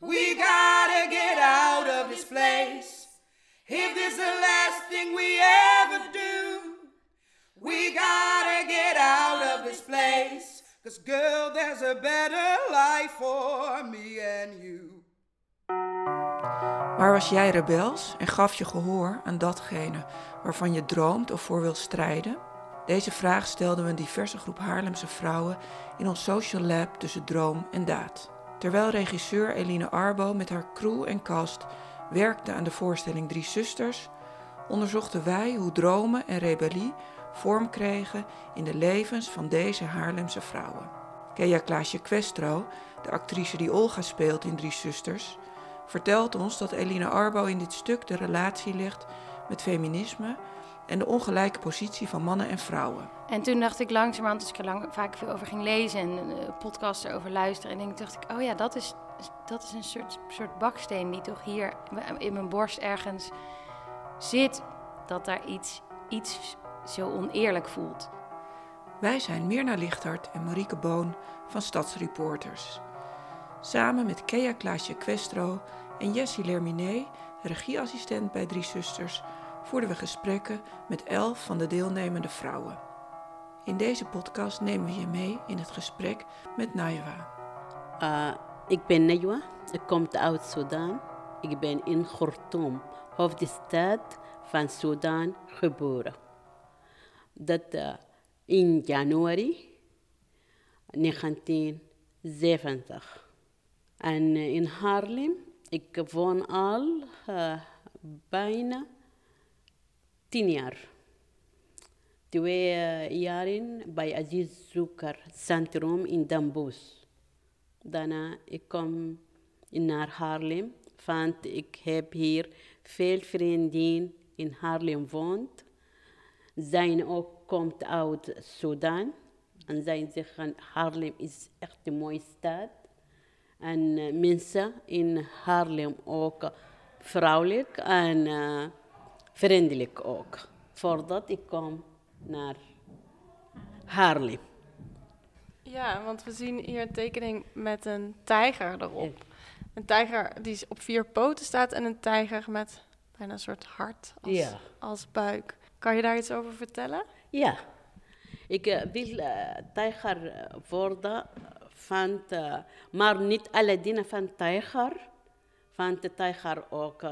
We gotta get out of this place. If this is the last thing we ever do, we gotta get out of this place. Cause girl, there's a better life for me and you. Maar was jij rebels en gaf je gehoor aan datgene waarvan je droomt of voor wilt strijden? Deze vraag stelden we een diverse groep Haarlemse vrouwen in ons social lab tussen droom en daad. Terwijl regisseur Eline Arbo met haar crew en cast werkte aan de voorstelling Drie Zusters, onderzochten wij hoe dromen en rebellie vorm kregen in de levens van deze Haarlemse vrouwen. Kea Klaasje Questro, de actrice die Olga speelt in Drie Zusters, vertelt ons dat Eline Arbo in dit stuk de relatie legt met feminisme en de ongelijke positie van mannen en vrouwen. En toen dacht ik langzamerhand, als ik er lang, vaak veel over ging lezen en uh, podcasts erover luisteren, en dacht ik, oh ja, dat is, dat is een soort, soort baksteen die toch hier in mijn borst ergens zit, dat daar iets, iets zo oneerlijk voelt. Wij zijn Mirna Lichthart en Marieke Boon van Stadsreporters. Samen met Kea Klaasje Questro en Jessie Lerminé, regieassistent bij Drie Zusters, voerden we gesprekken met elf van de deelnemende vrouwen. In deze podcast nemen we je mee in het gesprek met Najwa. Uh, ik ben Najwa, ik kom uit Sudan. Ik ben in Khartoum, hoofdstad van Sudan, geboren. Dat uh, in januari 1970. En uh, in Haarlem, ik woon al bijna tien jaar. Twee jaren bij Aziz Zoeker Centrum in Den Bosch. Ik kom naar Haarlem, ik heb hier veel vrienden in Haarlem woont. Zijn ook komt uit Sudan. En zij zeggen Haarlem is echt een mooie stad. En uh, mensen in Haarlem ook vrouwelijk en uh, vriendelijk ook. Voordat ik kom naar Haarlem. Ja, want we zien hier een tekening met een tijger erop. Een tijger die op vier poten staat en een tijger met bijna een soort hart als, Ja. als buik. Kan je daar iets over vertellen? Ja, ik uh, wil uh, tijger worden, van, uh, maar niet alle dingen van tijger. Want de tijger ook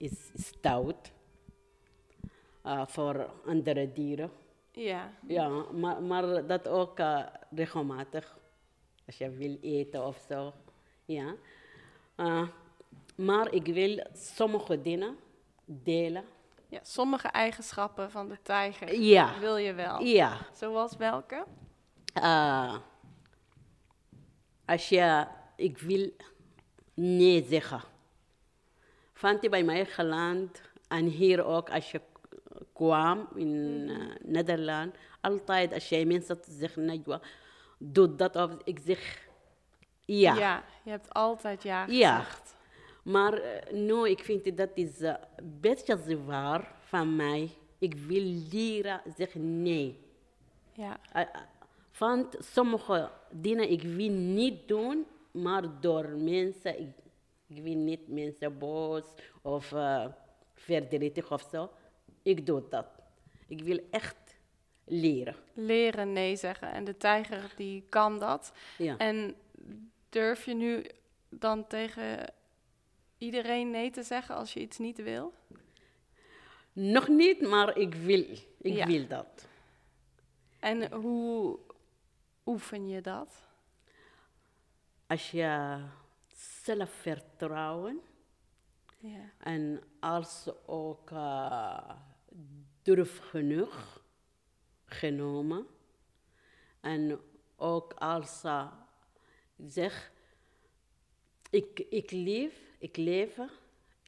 is stout voor andere dieren. Ja. Ja, maar, maar dat ook regelmatig, als je wil eten of zo. Ja. maar ik wil sommige dingen delen. Ja, sommige eigenschappen van de tijger Ja. wil je wel. Ja. Zoals welke? Uh, als je, ik wil nee zeggen. Want bij mij geland en hier ook als je kwam in uh, Nederland, altijd als jij mensen zegt, Najwa, doe dat of ik zeg ja. Ja, je hebt altijd ja Ja. gezegd. Maar uh, nu, ik vind dat is een beetje zwaar van mij. Ik wil leren zeggen nee. Ja. Uh, want sommige dingen ik wil niet doen, maar door mensen, ik, ik wil niet mensen boos of uh, verdrietig of zo. Ik doe dat. Ik wil echt leren. Leren nee zeggen. En de tijger die kan dat. Ja. En durf je nu dan tegen iedereen nee te zeggen als je iets niet wil? Nog niet, maar ik wil. Ik Ja. wil dat. En hoe oefen je dat? Als je zelfvertrouwen Ja. en als ook uh, durf genoeg genomen en ook als uh, zeg ik, ik leef, ik leef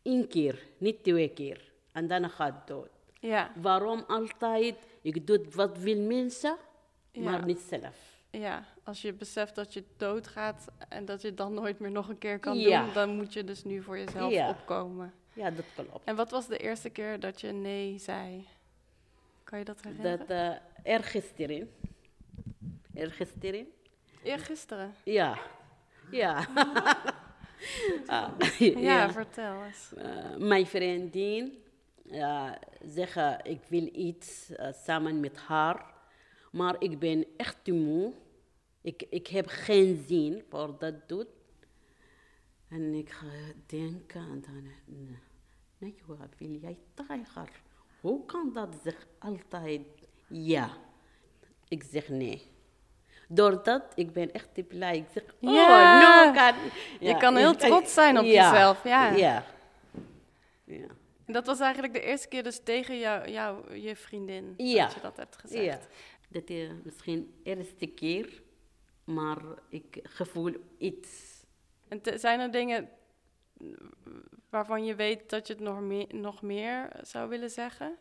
één keer, niet twee keer en dan gaat dood. Ja, Waarom altijd ik doe wat wil mensen, maar niet zelf. ja, als je beseft dat je doodgaat en dat je het dan nooit meer nog een keer kan Ja. doen, dan moet je dus nu voor jezelf Ja. opkomen. Ja, dat klopt. En wat was de eerste keer dat je nee zei? Kan je dat herinneren? Dat uh, ergisteren. Ergisteren? Eergisteren. Ja. Ja. Ah, Ja, vertel eens. Eh, mijn vriendin zeggen ik wil iets uh, samen met haar, maar ik ben echt te moe. Ik, ik heb geen zin voor dat doen. En ik ga denken en dan, nee, nee joh, wil jij tijger? Hoe kan dat zeg altijd ja? Ik zeg nee. Doordat ik ben echt blij. Ik zeg, oh, Ja. no, kan. Je kan heel trots zijn op jezelf, ja. Ja. ja. En dat was eigenlijk de eerste keer dus tegen jou, jou je vriendin dat je dat hebt gezegd. Ja, dat is misschien de eerste keer, maar ik gevoel iets. En zijn er dingen waarvan je weet dat je het nog meer, nog meer zou willen zeggen?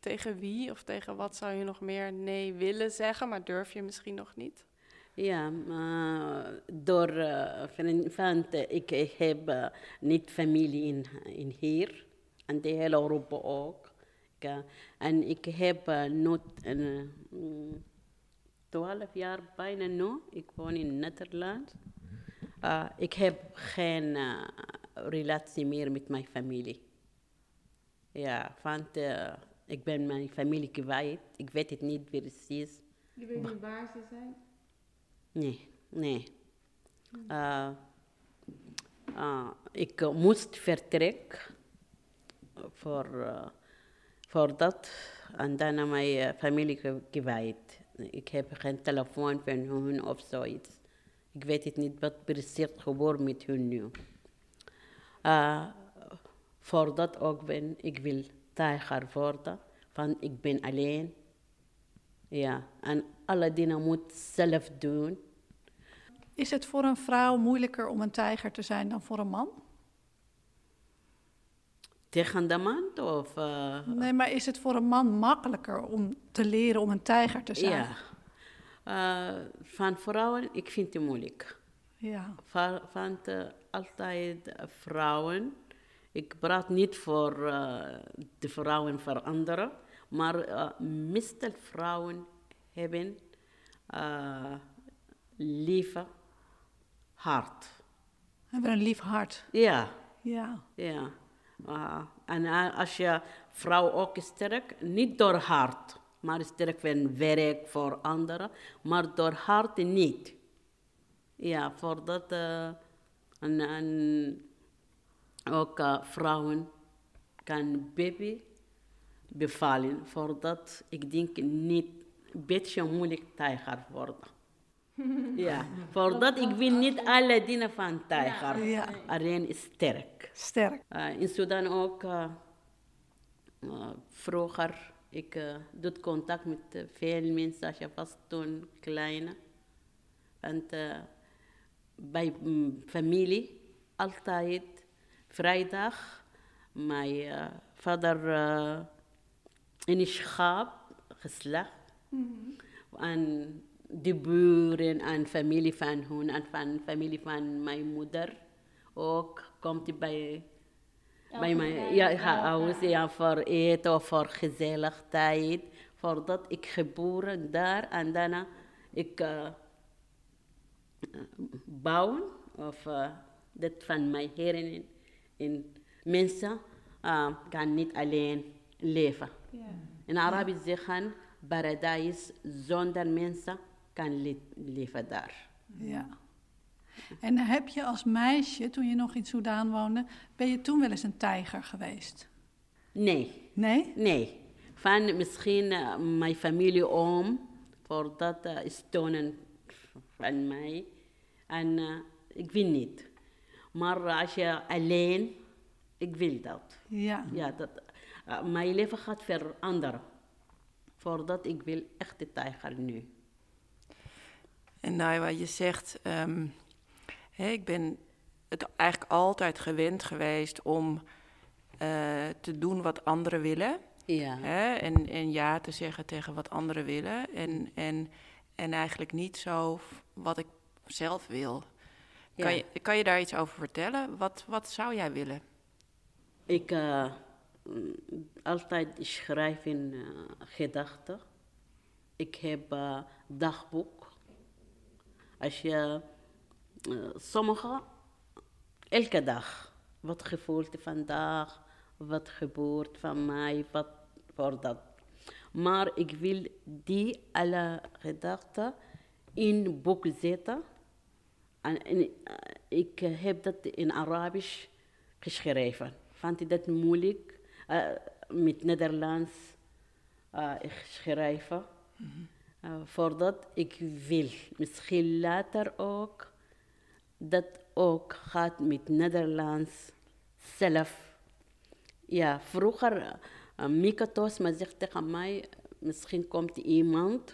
Tegen wie of tegen wat zou je nog meer nee willen zeggen, maar durf je misschien nog niet? Ja, maar door want, uh, ik, heb uh, niet familie in, in hier, en de hele Europa ook. Uh, en ik heb nooit een mm, twaalf jaar bijna nu, ik woon in Nederland. Uh, ik heb geen uh, relatie meer met mijn familie. Ja, want uh, ik ben mijn familie kwijt. Ik weet het niet precies. Je weet niet waar ze zijn? Nee, nee. Ik moest vertrekken voor, voor dat en dan naar mijn familie gewijd. Ik heb geen telefoon van hun of zoiets. Ik weet het niet wat precies gebeurt met hun nu. Uh, voor dat ook ben ik wil tijger worden, want ik ben alleen. Ja, en alle dingen moet zelf doen. Is het voor een vrouw moeilijker om een tijger te zijn dan voor een man? Tegen de man of... Uh, Nee, maar is het voor een man makkelijker om te leren om een tijger te zijn? ja. Uh, van vrouwen, ik vind het moeilijk. Ja. Van, van uh, altijd vrouwen. Ik praat niet voor uh, de vrouwen voor anderen, maar meestal vrouwen hebben lieve hart. Hebben een lief hart. Ja, Ja. ja. Uh, en uh, als je vrouw ook sterk, niet door hart, maar sterk van werk voor anderen, maar door hart niet. Ja, voordat uh, en, ook uh, vrouwen kan baby bevallen, voordat ik denk niet een beetje moeilijk tijger worden. Ja, voordat ik wil niet alle dingen van tijger, Ja. alleen sterk. Sterk. Uh, in Sudan ook, uh, uh, vroeger, ik uh, doe contact met uh, veel mensen, als je was toen kleine. Want uh, bij mm, familie, altijd vrijdag, mijn uh, vader uh, in schaap geslacht. Mm-hmm. En de buren en familie van hun en van familie van mijn moeder ook komt bij, bij mijn ja, huis ja, voor eten of voor gezellig tijd. Voordat ik geboren daar en daarna ik uh, bouwen of uh, dat van mijn heren in, in mensen uh, kan niet alleen leven. In Arabisch zeggen paradijs zonder mensen kan le leven daar. Ja. En heb je als meisje, toen je nog in Soudaan woonde, ben je toen wel eens een tijger geweest? Nee. Nee? Nee. Van misschien uh, mijn familie om, voor dat uh, steunen van mij. En uh, ik wil niet. Maar als je alleen, ik wil dat. Ja. Ja, dat, mijn leven gaat veranderen. Voordat ik wil echt de tijger nu. En nou, wat je zegt, um, hè, ik ben het eigenlijk altijd gewend geweest om uh, te doen wat anderen willen. Ja. Hè, en, en ja te zeggen tegen wat anderen willen. En, en, en eigenlijk niet zo wat ik zelf wil. Ja. Kan, je, kan je daar iets over vertellen? Wat, wat zou jij willen? Ik uh, altijd schrijf in uh, gedachten. Ik heb uh, dagboek. Als je, sommige elke dag. Wat gevoelt vandaag, wat gebeurt van mij, wat voor dat. Maar ik wil die alle gedachten in boek zetten. En, ik heb dat in Arabisch geschreven. Vond je dat moeilijk? Met Nederlands eh, schrijven. Voordat ik wil, misschien later ook, dat ook gaat met Nederlands zelf. Ja, vroeger, uh, Mika Tosma zegt tegen mij, misschien komt iemand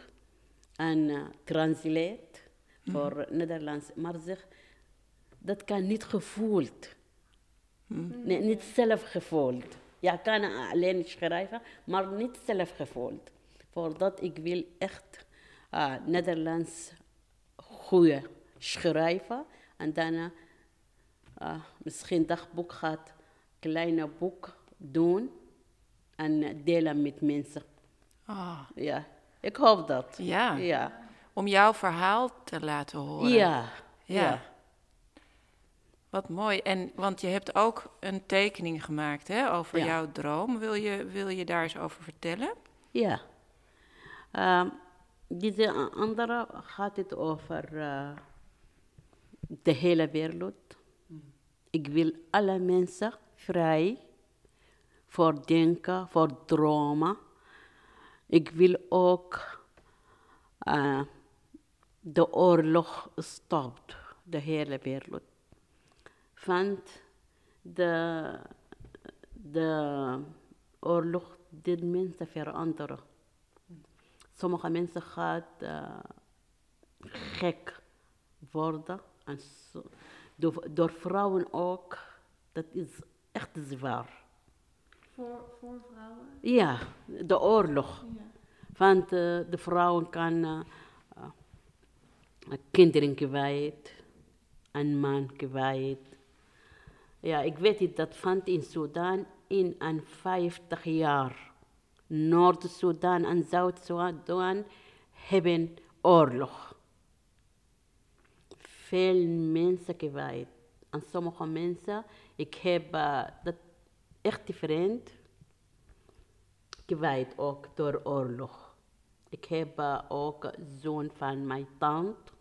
en uh, translate voor Nederlands. Maar zeg, dat kan niet gevoeld. Nee, niet zelf gevoeld. Ja, kan alleen schrijven, maar niet zelf gevoeld. Voordat ik wil echt uh, Nederlands goede schrijven. En daarna uh, misschien dagboek gaat, kleine boek doen en delen met mensen. Ah, Ja, ik hoop dat. ja. Ja, Om jouw verhaal te laten horen. ja. Ja. ja. Wat mooi. En, want je hebt ook een tekening gemaakt hè, over Ja. jouw droom. Wil je, wil je daar eens over vertellen? Ja. Ehm, deze andere gaat het over eh, de hele wereld. Ik wil alle mensen vrij voor denken, voor dromen. Ik wil ook eh, de oorlog stopt, de hele wereld. Want de, de oorlog dit mensen veranderen. Sommige mensen gaan eh, gek worden. En zo, door, door vrouwen ook. Dat is echt zwaar. Voor, voor vrouwen? Ja, de oorlog. Want eh, de vrouwen kan eh, kinderen kwijt, een man kwijt. Ja, ik weet het, dat vond in Sudan in een 50 jaar. Noord-Sudan en Zuid-Sudan hebben oorlog. Veel mensen kwijt. En sommige mensen, ik heb eh, dat echt vriend kwijt ook door oorlog. Ik heb eh, ook zoon van mijn tante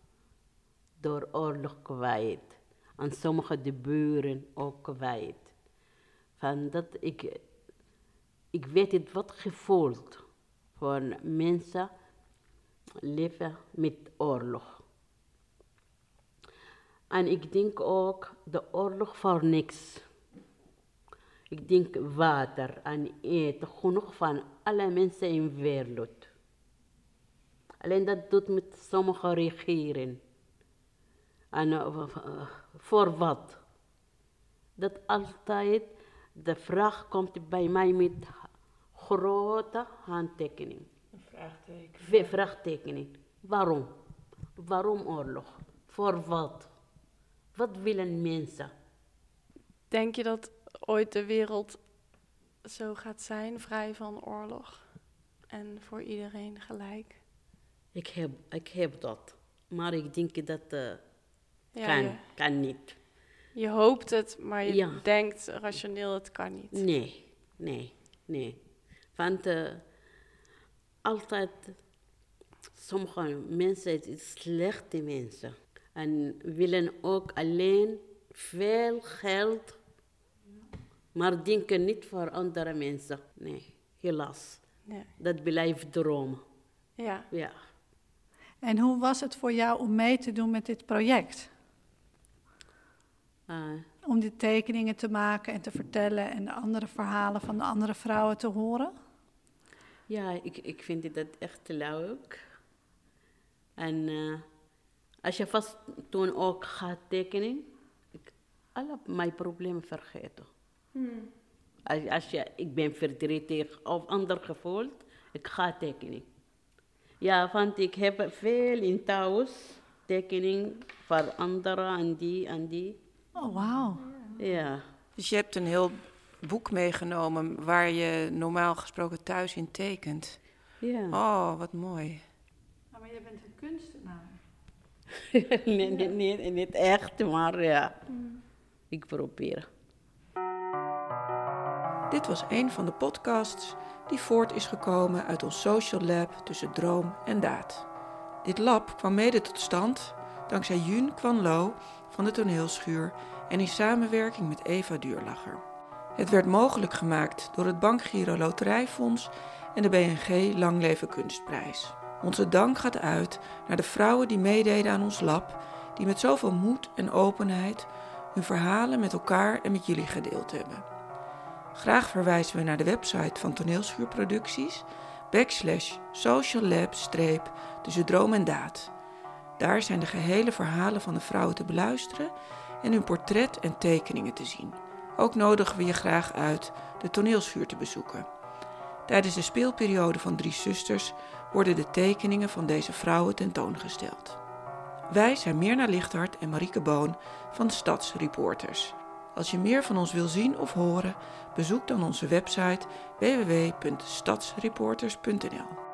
door oorlog kwijt. En sommige de buren ook kwijt. Van dat ik, ik weet wat gevoeld voor mensen leven met oorlog. En ik denk ook de oorlog voor niks. Ik denk water en eten, genoeg van alle mensen in de wereld. Alleen dat doet met sommige regeren. En eh, eh, voor wat? Dat altijd de vraag komt bij mij met grote handtekening. Een Vraagtekening. Waarom? Waarom oorlog? Voor wat? Wat willen mensen? Denk je dat ooit de wereld zo gaat zijn, vrij van oorlog? En voor iedereen gelijk? Ik heb, ik heb dat. Maar ik denk dat eh Ja, kan, je, kan niet. je hoopt het, maar je Ja. denkt rationeel, het kan niet. Nee, nee, nee. Want eh, altijd, sommige mensen, is slechte mensen. En willen ook alleen veel geld, maar denken niet voor andere mensen. Nee, helaas. Ja. Dat blijft dromen. ja. Ja. En hoe was het voor jou om mee te doen met dit project? Eh, Om die tekeningen te maken en te vertellen en de andere verhalen van de andere vrouwen te horen? Ja, ik, ik vind dat echt leuk. En eh, als je vast toen ook gaat tekenen, ik alle mijn problemen vergeten. Als, als je, ik ben verdrietig of ander gevoel, ik ga tekenen. Ja, want ik heb veel in thuis tekening voor anderen en die en die. Oh, wauw. Ja, Dus je hebt een heel boek meegenomen waar je normaal gesproken thuis in tekent. ja. Oh, wat mooi. maar je bent een kunstenaar. nee, nee, nee, niet echt, maar ja. ik probeer. Dit was een van de podcasts die voort is gekomen uit ons social lab tussen droom en daad. Dit lab kwam mede tot stand dankzij Jun Kwan Lo van de toneelschuur en in samenwerking met Eva Duurlacher. Het werd mogelijk gemaakt door het Bankgiro Loterijfonds en de BNG Langleven Kunstprijs. Onze dank gaat uit naar de vrouwen die meededen aan ons lab, die met zoveel moed en openheid hun verhalen met elkaar en met jullie gedeeld hebben. Graag verwijzen we naar de website van Toneelschuurproducties, backslash social lab tussen droom en daad. Daar zijn de gehele verhalen van de vrouwen te beluisteren en hun portret en tekeningen te zien. Ook nodigen we je graag uit de toneelschuur te bezoeken. Tijdens de speelperiode van Drie Zusters worden de tekeningen van deze vrouwen tentoongesteld. Wij zijn Mirna Lichthart en Marieke Boon van Stadsreporters. Als je meer van ons wil zien of horen, bezoek dan onze website www.stadsreporters.nl.